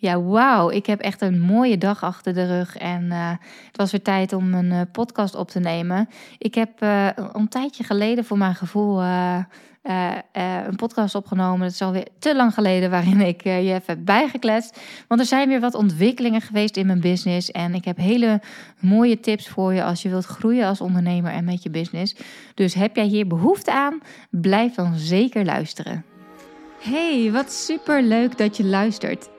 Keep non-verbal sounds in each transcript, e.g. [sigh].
Ja, wauw. Ik heb echt een mooie dag achter de rug. En uh, het was weer tijd om een uh, podcast op te nemen. Ik heb uh, een tijdje geleden voor mijn gevoel een podcast opgenomen. Het is alweer te lang geleden waarin ik je even heb bijgekletst. Want er zijn weer wat ontwikkelingen geweest in mijn business. En ik heb hele mooie tips voor je als je wilt groeien als ondernemer en met je business. Dus heb jij hier behoefte aan? Blijf dan zeker luisteren. Hey, wat super leuk dat je luistert.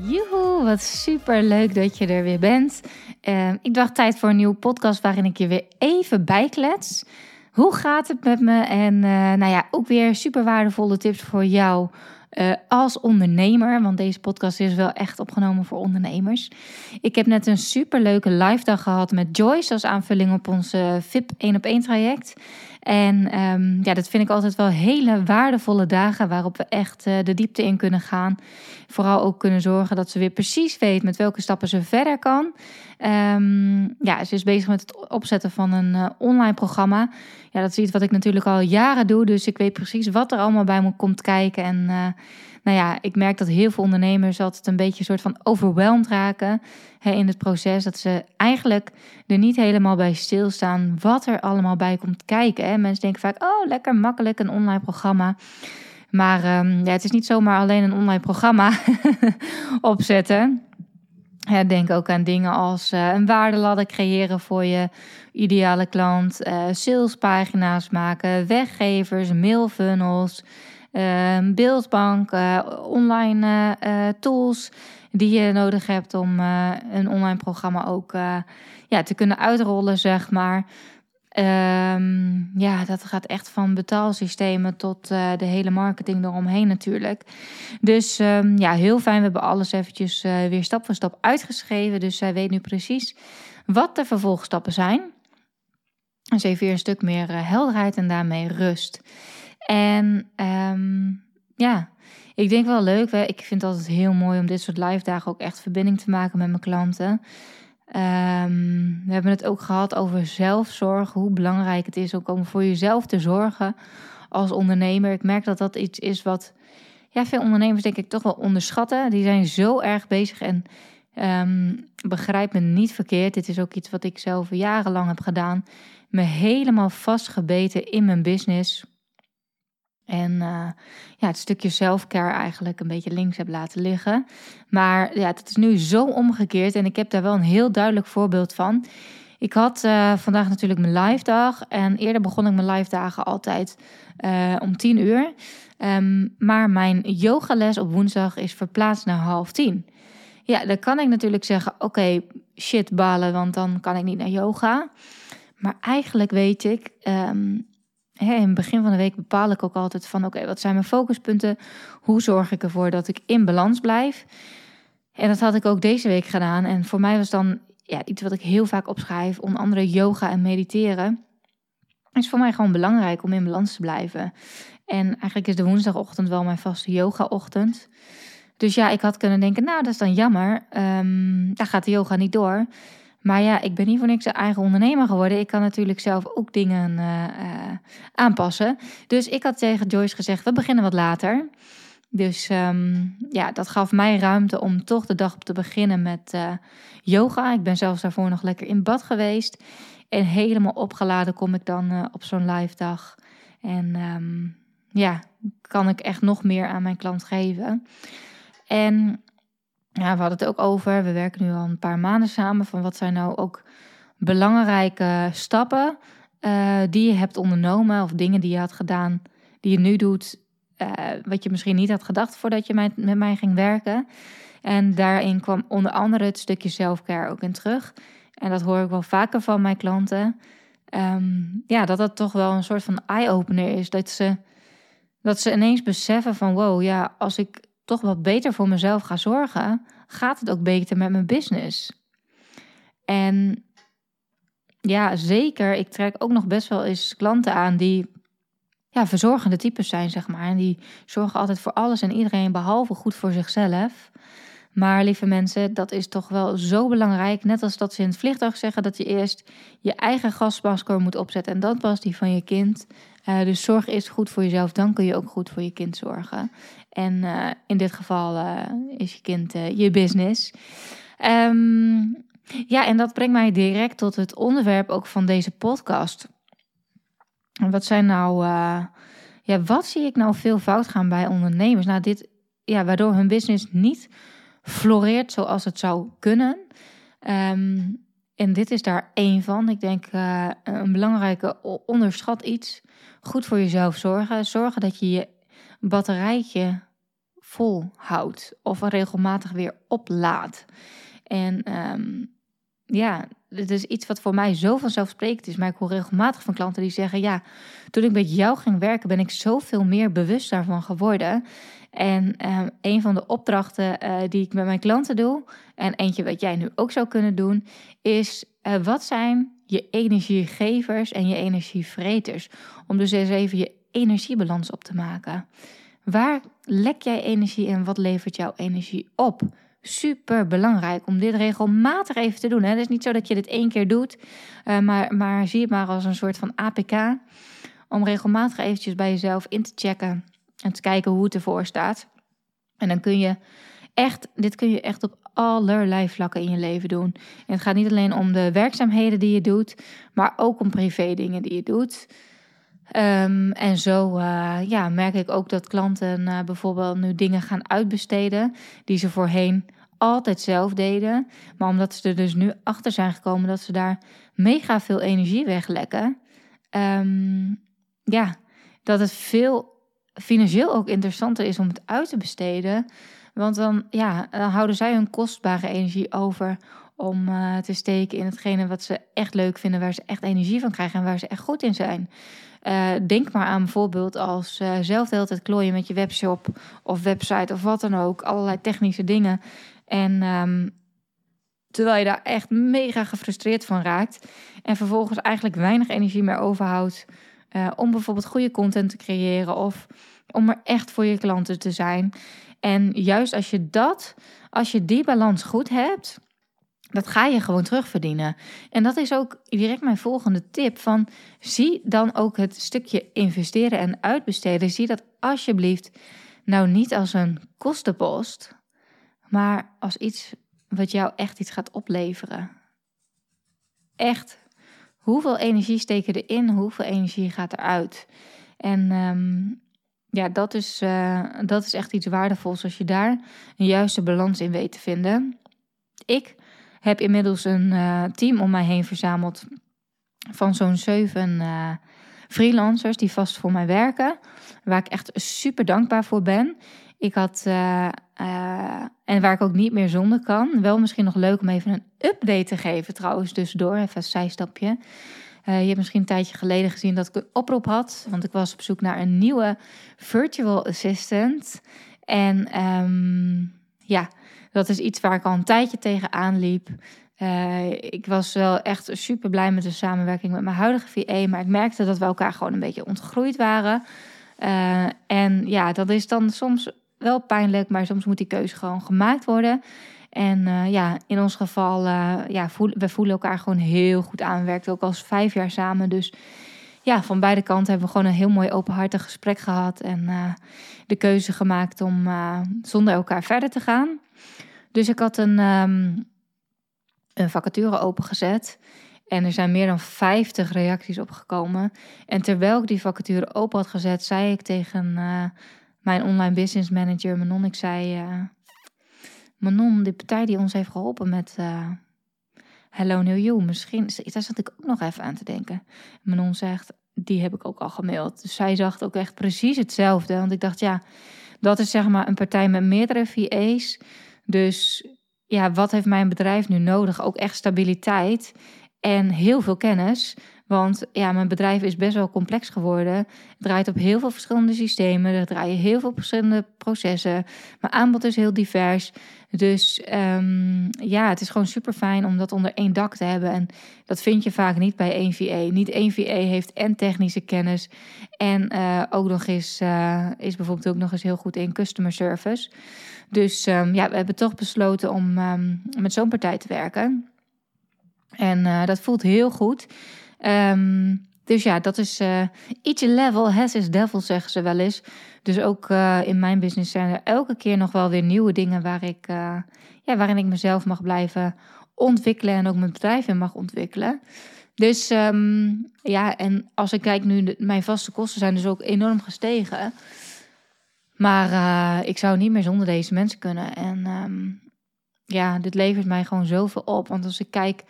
Joehoe, wat super leuk dat je er weer bent. Uh, ik dacht tijd voor een nieuwe podcast waarin ik je weer even bijklets. Hoe gaat het met me? En uh, nou ja, ook weer super waardevolle tips voor jou uh, als ondernemer. Want deze podcast is wel echt opgenomen voor ondernemers. Ik heb net een super leuke live dag gehad met Joyce als aanvulling op ons VIP 1 op 1 traject. En um, ja, dat vind ik altijd wel hele waardevolle dagen waarop we echt uh, de diepte in kunnen gaan. Vooral ook kunnen zorgen dat ze weer precies weet met welke stappen ze verder kan. Um, ja, ze is bezig met het opzetten van een uh, online programma. Ja, dat is iets wat ik natuurlijk al jaren doe. Dus ik weet precies wat er allemaal bij me komt kijken. En uh, nou ja, ik merk dat heel veel ondernemers altijd een beetje een soort van overweldigd raken hè, in het proces. Dat ze eigenlijk er niet helemaal bij stilstaan wat er allemaal bij komt kijken. Hè. Mensen denken vaak, oh lekker makkelijk een online programma. Maar um, ja, het is niet zomaar alleen een online programma [laughs] opzetten. Denk ook aan dingen als uh, een waardeladder creëren voor je ideale klant, uh, salespagina's maken, weggevers, mailfunnels, uh, beeldbank, online tools die je nodig hebt om een online programma ook ja, te kunnen uitrollen, zeg maar. Um, ja, dat gaat echt van betaalsystemen tot de hele marketing eromheen natuurlijk. Dus um, ja, heel fijn. We hebben alles eventjes weer stap voor stap uitgeschreven. Dus zij weet nu precies wat de vervolgstappen zijn. Ze heeft weer een stuk meer helderheid en daarmee rust. En um, ja, ik denk wel leuk. Hè? Ik vind het altijd heel mooi om dit soort live dagen ook echt verbinding te maken met mijn klanten. Um, we hebben het ook gehad over zelfzorg, hoe belangrijk het is ook om voor jezelf te zorgen als ondernemer. Ik merk dat dat iets is wat ja, veel ondernemers denk ik toch wel onderschatten. Die zijn zo erg bezig en um, begrijp me niet verkeerd. Dit is ook iets wat ik zelf jarenlang heb gedaan. Me helemaal vastgebeten in mijn business. En uh, ja, het stukje selfcare eigenlijk een beetje links heb laten liggen. Maar ja, het is nu zo omgekeerd en ik heb daar wel een heel duidelijk voorbeeld van. Ik had uh, vandaag natuurlijk mijn live dag en eerder begon ik mijn live dagen altijd uh, om 10 uur. Um, maar mijn yogales op woensdag is verplaatst naar half tien. Ja, dan kan ik natuurlijk zeggen, oké, shit balen, want dan kan ik niet naar yoga. Maar eigenlijk weet ik, um, in het begin van de week bepaal ik ook altijd van oké, wat zijn mijn focuspunten? Hoe zorg ik ervoor dat ik in balans blijf? En dat had ik ook deze week gedaan. En voor mij was dan ja, iets wat ik heel vaak opschrijf, onder andere yoga en mediteren. Is voor mij gewoon belangrijk om in balans te blijven. En eigenlijk is de woensdagochtend wel mijn vaste yoga-ochtend. Dus ja, ik had kunnen denken, nou, dat is dan jammer. Um, daar gaat de yoga niet door. Maar ja, ik ben niet voor niks een eigen ondernemer geworden. Ik kan natuurlijk zelf ook dingen uh, uh, aanpassen. Dus ik had tegen Joyce gezegd, we beginnen wat later. Dus um, ja, dat gaf mij ruimte om toch de dag op te beginnen met uh, yoga. Ik ben zelfs daarvoor nog lekker in bad geweest. En helemaal opgeladen kom ik dan op zo'n live dag. En um, ja, kan ik echt nog meer aan mijn klant geven. En ja, we hadden het ook over. We werken nu al een paar maanden samen. Van wat zijn nou ook belangrijke stappen uh, die je hebt ondernomen. Of dingen die je had gedaan, die je nu doet. Uh, wat je misschien niet had gedacht voordat je met, met mij ging werken. En daarin kwam onder andere het stukje selfcare ook in terug. En dat hoor ik wel vaker van mijn klanten. Um, ja, dat dat toch wel een soort van eye-opener is. Dat ze, dat ze ineens beseffen van wow, ja, als ik toch wat beter voor mezelf ga zorgen, gaat het ook beter met mijn business. En ja, zeker. Ik trek ook nog best wel eens klanten aan die ja, verzorgende types zijn, zeg maar. En die zorgen altijd voor alles en iedereen, behalve goed voor zichzelf. Maar lieve mensen, dat is toch wel zo belangrijk. Net als dat ze in het vliegtuig zeggen dat je eerst je eigen gasmasker moet opzetten en dan pas die van je kind. Uh, dus zorg eerst goed voor jezelf, dan kun je ook goed voor je kind zorgen. En uh, in dit geval uh, is je kind je business. Um, ja, en dat brengt mij direct tot het onderwerp ook van deze podcast. Wat zijn nou, ja, wat zie ik nou veel fout gaan bij ondernemers? Nou, dit, ja, waardoor hun business niet floreert zoals het zou kunnen. Um, en dit is daar één van. Ik denk een belangrijke onderschat iets. Goed voor jezelf zorgen. Zorgen dat je je batterijtje vol houdt of regelmatig weer oplaadt. En um, ja, dit is iets wat voor mij zo vanzelfsprekend is. Maar ik hoor regelmatig van klanten die zeggen: Ja, toen ik met jou ging werken, ben ik zoveel meer bewust daarvan geworden. En um, een van de opdrachten uh, die ik met mijn klanten doe, en eentje wat jij nu ook zou kunnen doen, is: uh, wat zijn je energiegevers en je energievreters? Om dus eens even je energiebalans op te maken. Waar lek jij energie en wat levert jouw energie op? super belangrijk om dit regelmatig even te doen. Hè. Het is niet zo dat je dit één keer doet, uh, maar, maar zie het maar als een soort van APK. Om regelmatig eventjes bij jezelf in te checken en te kijken hoe het ervoor staat. En dan kun je echt, dit kun je echt op allerlei vlakken in je leven doen. En het gaat niet alleen om de werkzaamheden die je doet, maar ook om privé dingen die je doet. Um, en zo uh, ja, merk ik ook dat klanten uh, bijvoorbeeld nu dingen gaan uitbesteden die ze voorheen altijd zelf deden. Maar omdat ze er dus nu achter zijn gekomen dat ze daar mega veel energie weglekken. Um, ja, dat het veel financieel ook interessanter is om het uit te besteden. Want dan, ja, dan houden zij hun kostbare energie over om uh, te steken in hetgene wat ze echt leuk vinden, waar ze echt energie van krijgen en waar ze echt goed in zijn. Uh, denk maar aan bijvoorbeeld als uh, zelf de hele tijd klooien met je webshop of website of wat dan ook, allerlei technische dingen. En um, terwijl je daar echt mega gefrustreerd van raakt en vervolgens eigenlijk weinig energie meer overhoudt om bijvoorbeeld goede content te creëren of om er echt voor je klanten te zijn. En juist als je dat, als je die balans goed hebt, dat ga je gewoon terugverdienen. En dat is ook direct mijn volgende tip van zie dan ook het stukje investeren en uitbesteden. Zie dat alsjeblieft nou niet als een kostenpost, maar als iets wat jou echt iets gaat opleveren. Echt. Hoeveel energie steek je erin? Hoeveel energie gaat eruit? En um, ja, dat is, uh, dat is echt iets waardevols als je daar een juiste balans in weet te vinden. Ik heb inmiddels een uh, team om mij heen verzameld van zo'n zeven uh, freelancers die vast voor mij werken. Waar ik echt super dankbaar voor ben. Ik had, uh, en waar ik ook niet meer zonder kan. Wel misschien nog leuk om even een update te geven trouwens tussendoor. Even een zijstapje. Je hebt misschien een tijdje geleden gezien dat ik een oproep had. Want ik was op zoek naar een nieuwe virtual assistant. En um, ja, dat is iets waar ik al een tijdje tegenaan liep. Uh, ik was wel echt super blij met de samenwerking met mijn huidige VA, maar ik merkte dat we elkaar gewoon een beetje ontgroeid waren. Uh, en ja, dat is dan soms wel pijnlijk, maar soms moet die keuze gewoon gemaakt worden. En uh, ja, in ons geval, ja, we voelen elkaar gewoon heel goed aan. We werken ook al vijf jaar samen, dus ja, van beide kanten hebben we gewoon een heel mooi openhartig gesprek gehad. En de keuze gemaakt om zonder elkaar verder te gaan. Dus ik had een, um, een vacature opengezet. En er zijn meer dan 50 reacties opgekomen. En terwijl ik die vacature open had gezet, zei ik tegen uh, mijn online business manager, Manon, ik zei... Uh, Manon, de partij die ons heeft geholpen met uh, Hello New You, misschien... Daar zat ik ook nog even aan te denken. Manon zegt, die heb ik ook al gemaild. Dus zij zag ook echt precies hetzelfde. Want ik dacht, ja, dat is zeg maar een partij met meerdere VA's... Dus ja, wat heeft mijn bedrijf nu nodig? Ook echt stabiliteit en heel veel kennis. Want ja, mijn bedrijf is best wel complex geworden. Het draait op heel veel verschillende systemen. Er draaien heel veel verschillende processen. Mijn aanbod is heel divers. Dus um, ja, het is gewoon super fijn om dat onder één dak te hebben. En dat vind je vaak niet bij één VA. Niet één VA heeft en technische kennis. En uh, ook nog eens uh, is bijvoorbeeld ook nog eens heel goed in customer service. Dus um, ja, we hebben toch besloten om um, met zo'n partij te werken. En uh, dat voelt heel goed. Um, dus ja, dat is uh, each level has its devil, zeggen ze wel eens. Dus ook uh, in mijn business zijn er elke keer nog wel weer nieuwe dingen waar ik, ja, waarin ik mezelf mag blijven ontwikkelen en ook mijn bedrijf in mag ontwikkelen. Dus ja, en als ik kijk nu, mijn vaste kosten zijn dus ook enorm gestegen. Maar ik zou niet meer zonder deze mensen kunnen. En um, ja, dit levert mij gewoon zoveel op. Want als ik kijk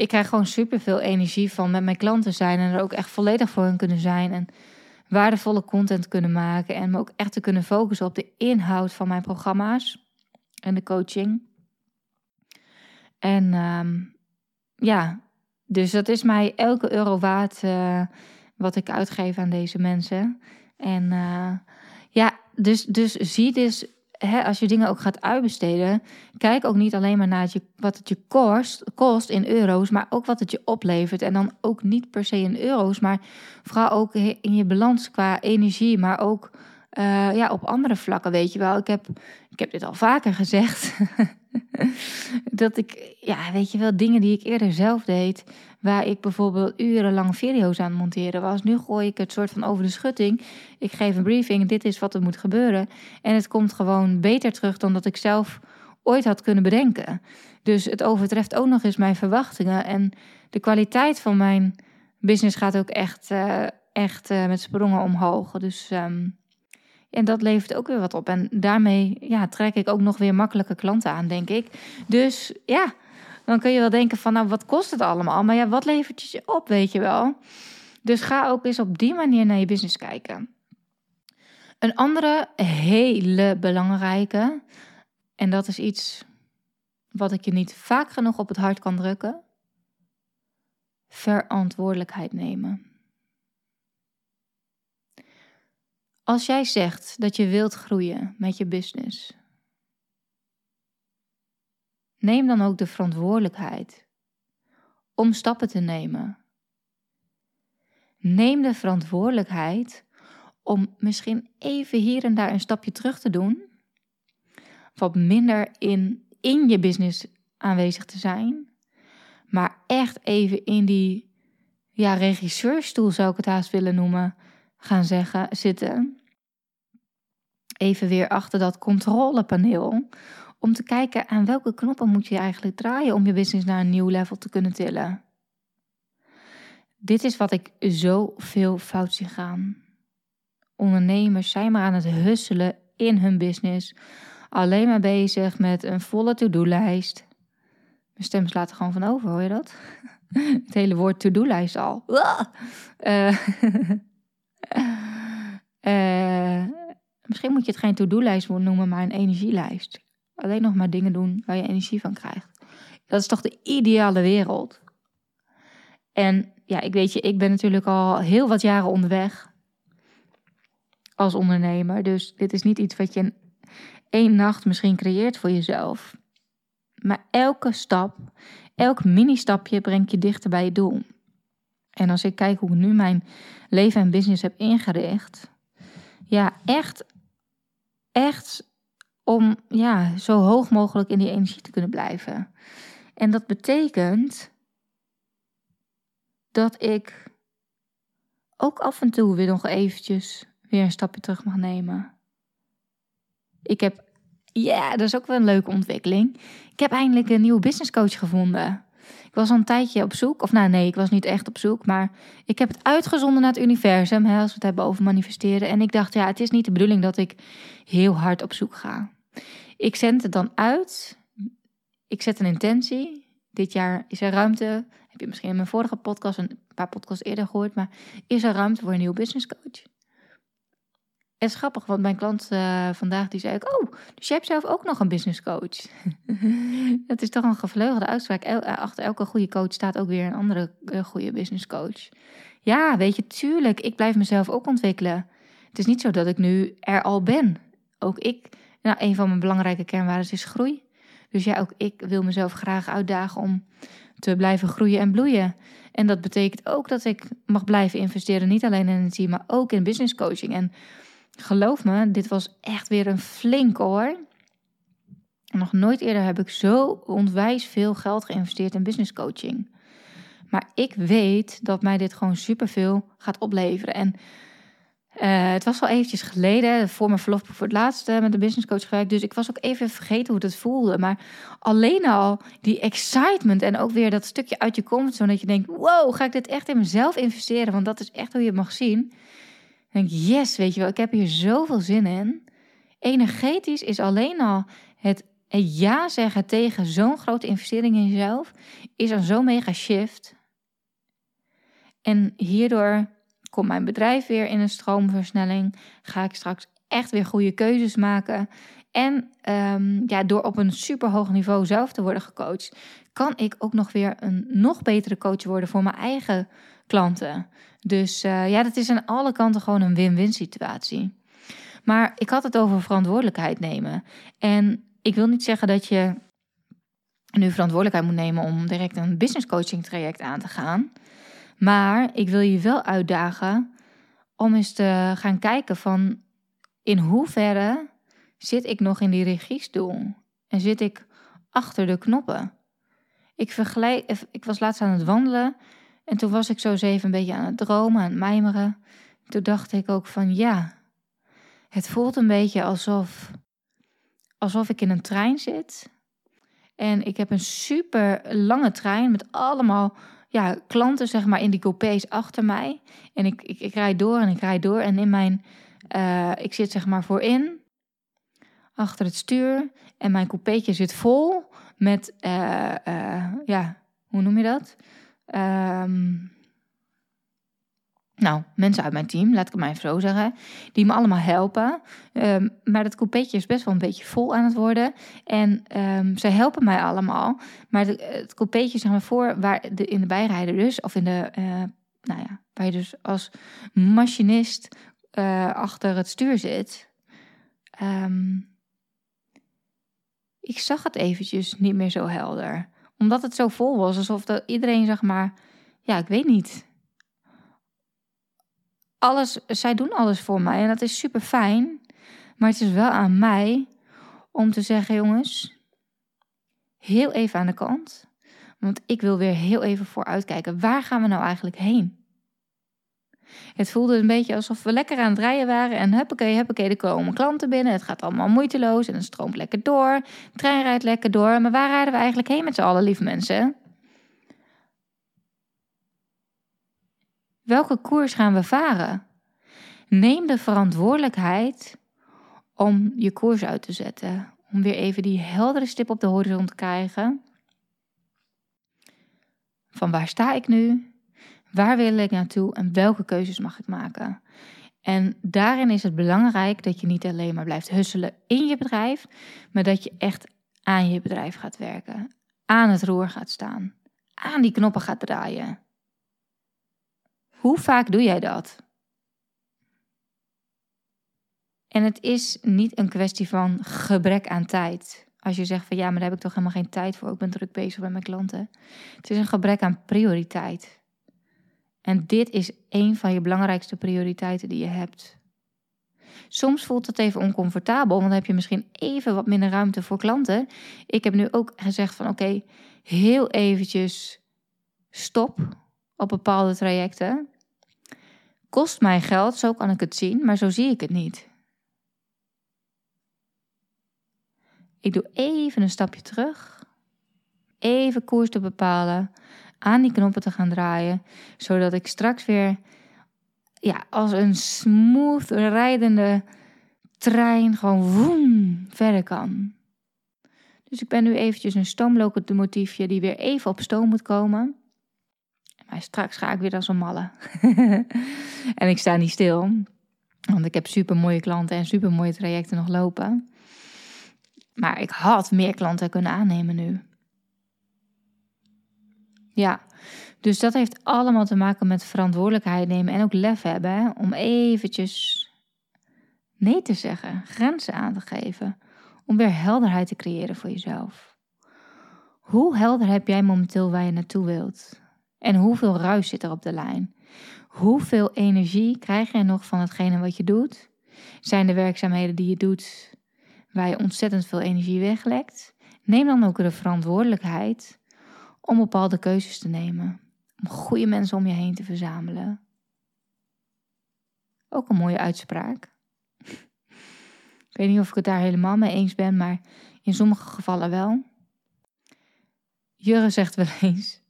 ik krijg gewoon superveel energie van met mijn klanten zijn en er ook echt volledig voor hen kunnen zijn. En waardevolle content kunnen maken. En me ook echt te kunnen focussen op de inhoud van mijn programma's en de coaching. En um, ja, dus dat is mij elke euro waard uh, wat ik uitgeef aan deze mensen. En uh, ja, dus, dus zie dus hè, als je dingen ook gaat uitbesteden, kijk ook niet alleen maar naar wat het je kost, kost in euro's, maar ook wat het je oplevert. En dan ook niet per se in euro's, maar vooral ook in je balans qua energie, maar ook uh, ja, op andere vlakken, weet je wel. Ik heb, ik heb dit al vaker gezegd. [laughs] [laughs] dat ik, ja, weet je wel, dingen die ik eerder zelf deed, waar ik bijvoorbeeld urenlang video's aan monteren was. Nu gooi ik het soort van over de schutting. Ik geef een briefing, dit is wat er moet gebeuren. En het komt gewoon beter terug dan dat ik zelf ooit had kunnen bedenken. Dus het overtreft ook nog eens mijn verwachtingen. En de kwaliteit van mijn business gaat ook echt, uh, echt uh, met sprongen omhoog. Dus um, en dat levert ook weer wat op. En daarmee ja, trek ik ook nog weer makkelijke klanten aan, denk ik. Dus ja, dan kun je wel denken van, nou, wat kost het allemaal? Maar ja, wat levert je op, weet je wel? Dus ga ook eens op die manier naar je business kijken. Een andere hele belangrijke, en dat is iets wat ik je niet vaak genoeg op het hart kan drukken: verantwoordelijkheid nemen. Als jij zegt dat je wilt groeien met je business, neem dan ook de verantwoordelijkheid om stappen te nemen. Neem de verantwoordelijkheid om misschien even hier en daar een stapje terug te doen, wat minder in, in je business aanwezig te zijn, maar echt even in die ja, regisseurstoel zou ik het haast willen noemen, gaan zeggen, zitten even weer achter dat controlepaneel. Om te kijken aan welke knoppen moet je eigenlijk draaien om je business naar een nieuw level te kunnen tillen. Dit is wat ik zo veel fout zie gaan. Ondernemers zijn maar aan het husselen in hun business. Alleen maar bezig met een volle to-do-lijst. Mijn stem slaat er gewoon van over, hoor je dat? [laughs] Het hele woord to-do-lijst al. Uh, [laughs] uh, [laughs] Misschien moet je het geen to-do-lijst noemen, maar een energielijst. Alleen nog maar dingen doen waar je energie van krijgt. Dat is toch de ideale wereld. En ja, ik weet je, ik ben natuurlijk al heel wat jaren onderweg als ondernemer. Dus dit is niet iets wat je in één nacht misschien creëert voor jezelf. Maar elke stap, elk mini-stapje brengt je dichter bij je doel. En als ik kijk hoe ik nu mijn leven en business heb ingericht, ja, echt echt om ja, zo hoog mogelijk in die energie te kunnen blijven. En dat betekent dat ik ook af en toe weer nog eventjes weer een stapje terug mag nemen. Ik heb, ja, dat is ook wel een leuke ontwikkeling. Ik heb eindelijk een nieuwe business coach gevonden. Ik was al een tijdje op zoek. Of nou nee, ik was niet echt op zoek. Maar ik heb het uitgezonden naar het universum. Hè, als we het hebben over manifesteren. En ik dacht, ja, het is niet de bedoeling dat ik heel hard op zoek ga. Ik zend het dan uit. Ik zet een intentie. Dit jaar is er ruimte. Heb je misschien in mijn vorige podcast, een paar podcasts eerder gehoord. Maar is er ruimte voor een nieuwe business coach? Het is grappig, want mijn klant uh, vandaag die zei ook... Oh, dus jij hebt zelf ook nog een business coach. [laughs] dat is toch een gevleugelde uitspraak. El achter elke goede coach staat ook weer een andere uh, goede business coach. Ja, weet je, tuurlijk, ik blijf mezelf ook ontwikkelen. Het is niet zo dat ik nu er al ben. Ook ik, nou, een van mijn belangrijke kernwaarden is groei. Dus ja, ook ik wil mezelf graag uitdagen om te blijven groeien en bloeien. En dat betekent ook dat ik mag blijven investeren, niet alleen in het team, maar ook in business coaching. En geloof me, dit was echt weer een flink hoor. Nog nooit eerder heb ik zo onwijs veel geld geïnvesteerd in business coaching. Maar ik weet dat mij dit gewoon superveel gaat opleveren. En uh, het was al eventjes geleden, voor mijn verlof voor het laatste met de business coach gewerkt. Dus ik was ook even vergeten hoe het voelde. Maar alleen al die excitement en ook weer dat stukje uit je comfortzone. Dat je denkt, wow, ga ik dit echt in mezelf investeren? Want dat is echt hoe je het mag zien. Denk yes, weet je wel, ik heb hier zoveel zin in. Energetisch is alleen al het ja zeggen tegen zo'n grote investering in jezelf. Is een zo'n mega shift. En hierdoor komt mijn bedrijf weer in een stroomversnelling. Ga ik straks echt weer goede keuzes maken. En um, ja, door op een superhoog niveau zelf te worden gecoacht, kan ik ook nog weer een nog betere coach worden voor mijn eigen klanten. Dus uh, ja, dat is aan alle kanten gewoon een win-win situatie. Maar ik had het over verantwoordelijkheid nemen. En ik wil niet zeggen dat je nu verantwoordelijkheid moet nemen om direct een business coaching traject aan te gaan. Maar ik wil je wel uitdagen om eens te gaan kijken van in hoeverre zit ik nog in die regiestoel en zit ik achter de knoppen. Ik, vergelijk, ik was laatst aan het wandelen en toen was ik zo eens even een beetje aan het dromen, aan het mijmeren. Toen dacht ik ook van ja, het voelt een beetje alsof, alsof ik in een trein zit. En ik heb een super lange trein met allemaal ja, klanten zeg maar in die coupés achter mij. En ik, ik, ik rijd door en ik rijd door. En in mijn, uh, ik zit zeg maar voorin, achter het stuur. En mijn coupeetje zit vol met, uh, uh, ja, hoe noem je dat? Um, nou, mensen uit mijn team, laat ik het maar even zo zeggen, die me allemaal helpen. Um, maar dat coupeetje is best wel een beetje vol aan het worden. En um, ze helpen mij allemaal. Maar het, coupeetje, zeg maar, voor waar de, in de bijrijder dus, of in de, uh, nou ja, waar je dus als machinist uh, achter het stuur zit. Ik zag het eventjes niet meer zo helder. Omdat het zo vol was, alsof dat iedereen, zeg maar, ja, ik weet niet alles, zij doen alles voor mij en dat is super fijn. Maar het is wel aan mij om te zeggen, jongens, heel even aan de kant. Want ik wil weer heel even vooruitkijken. Waar gaan we nou eigenlijk heen? Het voelde een beetje alsof we lekker aan het rijden waren. En huppakee, huppakee, er komen klanten binnen. Het gaat allemaal moeiteloos en het stroomt lekker door. De trein rijdt lekker door. Maar waar rijden we eigenlijk heen met z'n allen, lieve mensen? Welke koers gaan we varen? Neem de verantwoordelijkheid om je koers uit te zetten. Om weer even die heldere stip op de horizon te krijgen. Van waar sta ik nu? Waar wil ik naartoe en welke keuzes mag ik maken? En daarin is het belangrijk dat je niet alleen maar blijft husselen in je bedrijf, maar dat je echt aan je bedrijf gaat werken, aan het roer gaat staan, aan die knoppen gaat draaien. Hoe vaak doe jij dat? En het is niet een kwestie van gebrek aan tijd. Als je zegt van ja, maar daar heb ik toch helemaal geen tijd voor. Ik ben druk bezig met mijn klanten. Het is een gebrek aan prioriteit. En dit is een van je belangrijkste prioriteiten die je hebt. Soms voelt het even oncomfortabel, want dan heb je misschien even wat minder ruimte voor klanten. Ik heb nu ook gezegd van oké, heel eventjes stop op bepaalde trajecten. Kost mij geld, zo kan ik het zien, maar zo zie ik het niet. Ik doe even een stapje terug. Even koers te bepalen. Aan die knoppen te gaan draaien. Zodat ik straks weer ja, als een smooth rijdende trein gewoon woem verder kan. Dus ik ben nu eventjes een stoomlocomotiefje die weer even op stoom moet komen. Maar straks ga ik weer als een malle. [laughs] en ik sta niet stil. Want ik heb super mooie klanten en super mooie trajecten nog lopen. Maar ik had meer klanten kunnen aannemen nu. Ja, dus dat heeft allemaal te maken met verantwoordelijkheid nemen en ook lef hebben. Om eventjes nee te zeggen, grenzen aan te geven. Om weer helderheid te creëren voor jezelf. Hoe helder heb jij momenteel waar je naartoe wilt? En hoeveel ruis zit er op de lijn? Hoeveel energie krijg je nog van hetgene wat je doet? Zijn de werkzaamheden die je doet waar je ontzettend veel energie weglekt? Neem dan ook de verantwoordelijkheid om bepaalde keuzes te nemen. Om goede mensen om je heen te verzamelen. Ook een mooie uitspraak. Ik weet niet of ik het daar helemaal mee eens ben, maar in sommige gevallen wel. Jurre zegt wel eens: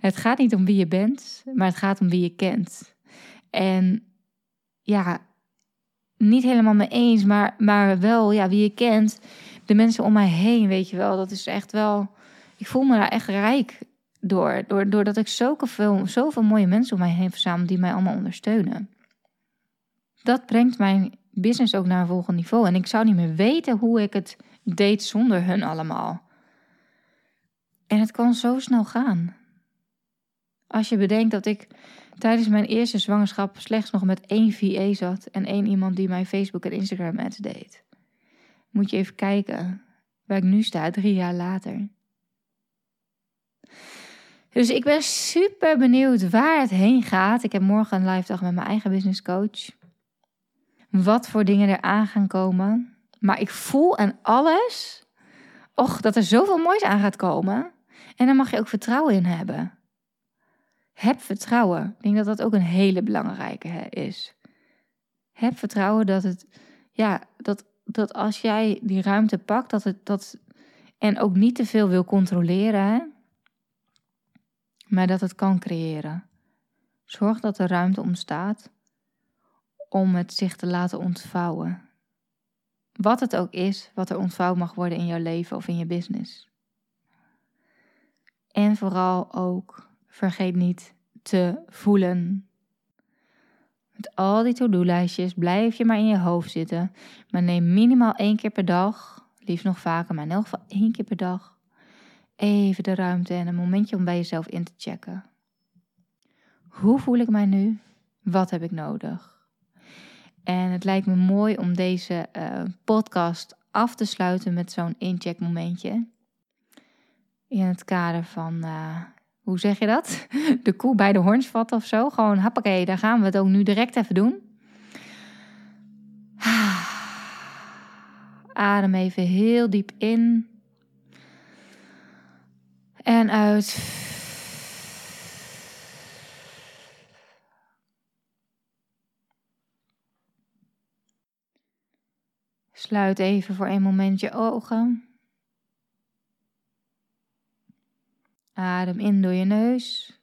Het gaat niet om wie je bent, maar het gaat om wie je kent. En ja, niet helemaal mee eens, maar, maar wel ja, wie je kent. De mensen om mij heen, weet je wel, dat is echt wel. Ik voel me daar echt rijk door. door doordat ik zoveel, zoveel mooie mensen om mij heen verzamel die mij allemaal ondersteunen. Dat brengt mijn business ook naar een volgend niveau. En ik zou niet meer weten hoe ik het deed zonder hun allemaal. En het kan zo snel gaan. Als je bedenkt dat ik tijdens mijn eerste zwangerschap slechts nog met één VA zat en één iemand die mijn Facebook en Instagram ads deed. Moet je even kijken waar ik nu sta, drie jaar later. Dus ik ben super benieuwd waar het heen gaat. Ik heb morgen een live dag met mijn eigen business coach. Wat voor dingen er aan gaan komen. Maar ik voel aan alles, och, dat er zoveel moois aan gaat komen. En daar mag je ook vertrouwen in hebben. Heb vertrouwen. Ik denk dat dat ook een hele belangrijke is. Heb vertrouwen dat het, ja, dat, dat als jij die ruimte pakt, dat het, dat, en ook niet te veel wil controleren, maar dat het kan creëren. Zorg dat er ruimte ontstaat om het zich te laten ontvouwen. Wat het ook is, wat er ontvouwd mag worden in jouw leven of in je business. En vooral ook, vergeet niet te voelen. Met al die to-do-lijstjes blijf je maar in je hoofd zitten. Maar neem minimaal één keer per dag, liefst nog vaker, maar in elk geval één keer per dag, even de ruimte en een momentje om bij jezelf in te checken. Hoe voel ik mij nu? Wat heb ik nodig? En het lijkt me mooi om deze uh, podcast af te sluiten met zo'n incheckmomentje in het kader van, uh, hoe zeg je dat? [laughs] De koe bij de horns vatten of zo. Gewoon, hoppakee, daar gaan we het ook nu direct even doen. [sighs] Adem even heel diep in. En uit. Sluit even voor een moment je ogen. Adem in door je neus.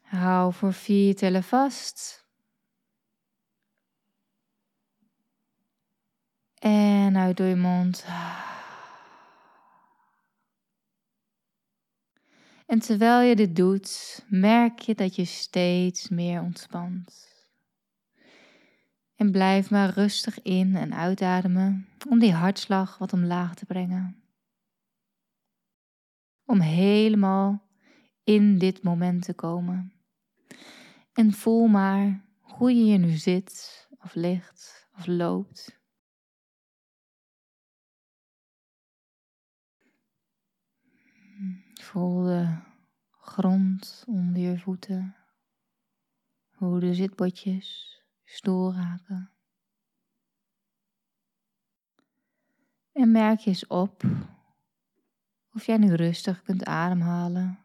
Hou voor vier tellen vast. En uit door je mond. En terwijl je dit doet, merk je dat je steeds meer ontspant. En blijf maar rustig in en uitademen om die hartslag wat omlaag te brengen om helemaal in dit moment te komen. En voel maar hoe je hier nu zit, of ligt, of loopt. Voel de grond onder je voeten, hoe de zitbotjes stoel raken. En merk je eens op of jij nu rustig kunt ademhalen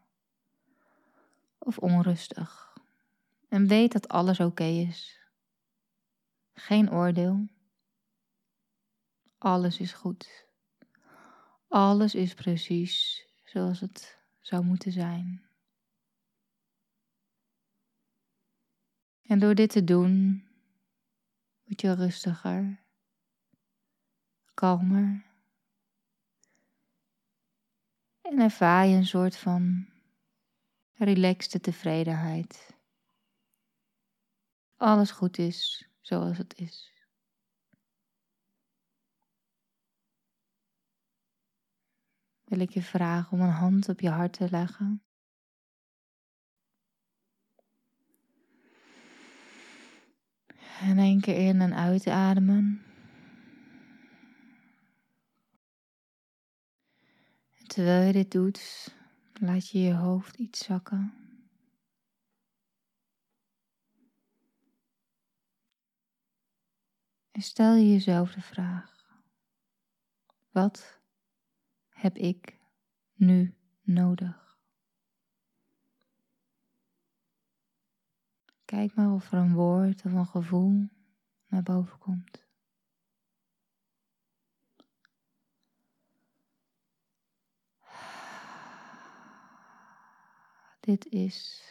of onrustig. En weet dat alles oké is. Geen oordeel. Alles is goed. Alles is precies zoals het zou moeten zijn. En door dit te doen, word je rustiger, kalmer en ervaar je een soort van relaxte tevredenheid. alles goed is zoals het is. Wil ik je vragen om een hand op je hart te leggen. En één keer in en uitademen. En terwijl je dit doet, laat je je hoofd iets zakken. En stel je jezelf de vraag: wat heb ik nu nodig? Kijk maar of er een woord of een gevoel naar boven komt. Dit is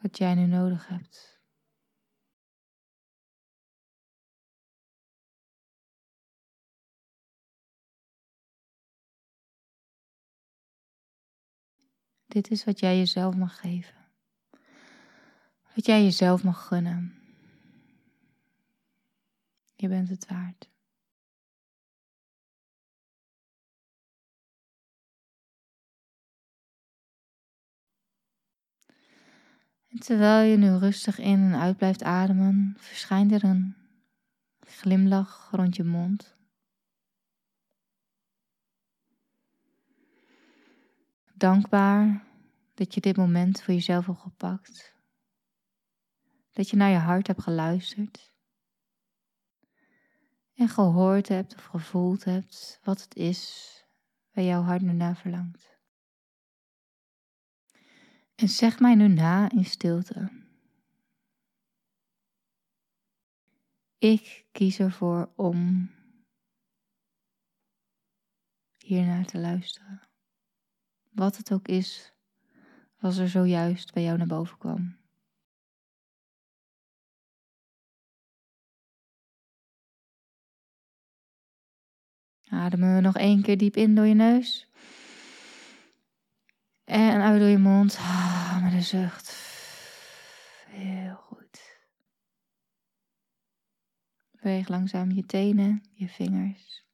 wat jij nu nodig hebt. Dit is wat jij jezelf mag geven. Wat jij jezelf mag gunnen. Je bent het waard. Terwijl je nu rustig in en uit blijft ademen, verschijnt er een glimlach rond je mond. Dankbaar dat je dit moment voor jezelf hebt gepakt. Dat je naar je hart hebt geluisterd. En gehoord hebt of gevoeld hebt wat het is waar jouw hart nu naar verlangt. En zeg mij nu na in stilte. Ik kies ervoor om hiernaar te luisteren. Wat het ook is, was er zojuist bij jou naar boven kwam. Ademen we nog één keer diep in door je neus. En uit door je mond. Ah, met een zucht. Heel goed. Beweeg langzaam je tenen, je vingers.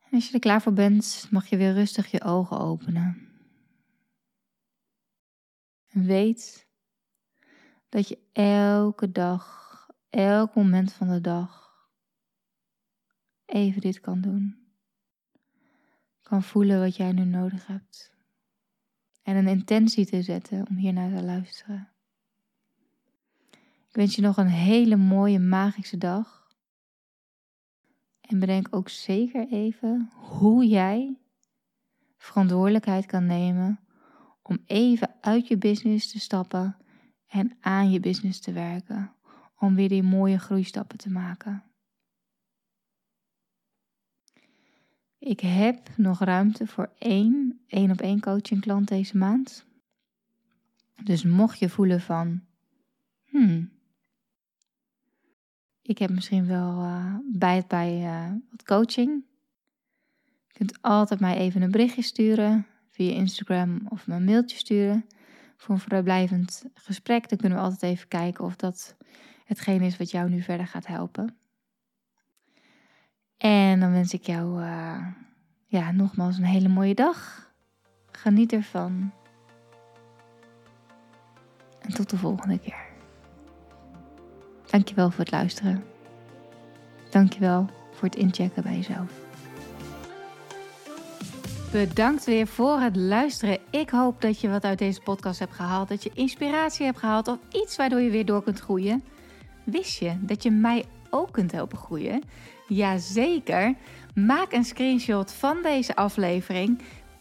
En als je er klaar voor bent, mag je weer rustig je ogen openen. En weet dat je elke dag, elk moment van de dag, even dit kan doen kan voelen wat jij nu nodig hebt. En een intentie te zetten om hiernaar te luisteren. Ik wens je nog een hele mooie magische dag. En bedenk ook zeker even hoe jij verantwoordelijkheid kan nemen om even uit je business te stappen en aan je business te werken. Om weer die mooie groeistappen te maken. Ik heb nog ruimte voor één één op één coaching klant deze maand. Dus mocht je voelen van, hmm, ik heb misschien wel uh, bij het bij uh, wat coaching. Je kunt altijd mij even een berichtje sturen via Instagram of een mailtje sturen voor een vrijblijvend gesprek. Dan kunnen we altijd even kijken of dat hetgeen is wat jou nu verder gaat helpen. En dan wens ik jou uh, ja, nogmaals een hele mooie dag. Geniet ervan. En tot de volgende keer. Dankjewel voor het luisteren. Dankjewel voor het inchecken bij jezelf. Bedankt weer voor het luisteren. Ik hoop dat je wat uit deze podcast hebt gehaald. Dat je inspiratie hebt gehaald of iets waardoor je weer door kunt groeien. Wist je dat je mij ook kunt helpen groeien? Jazeker. Maak een screenshot van deze aflevering.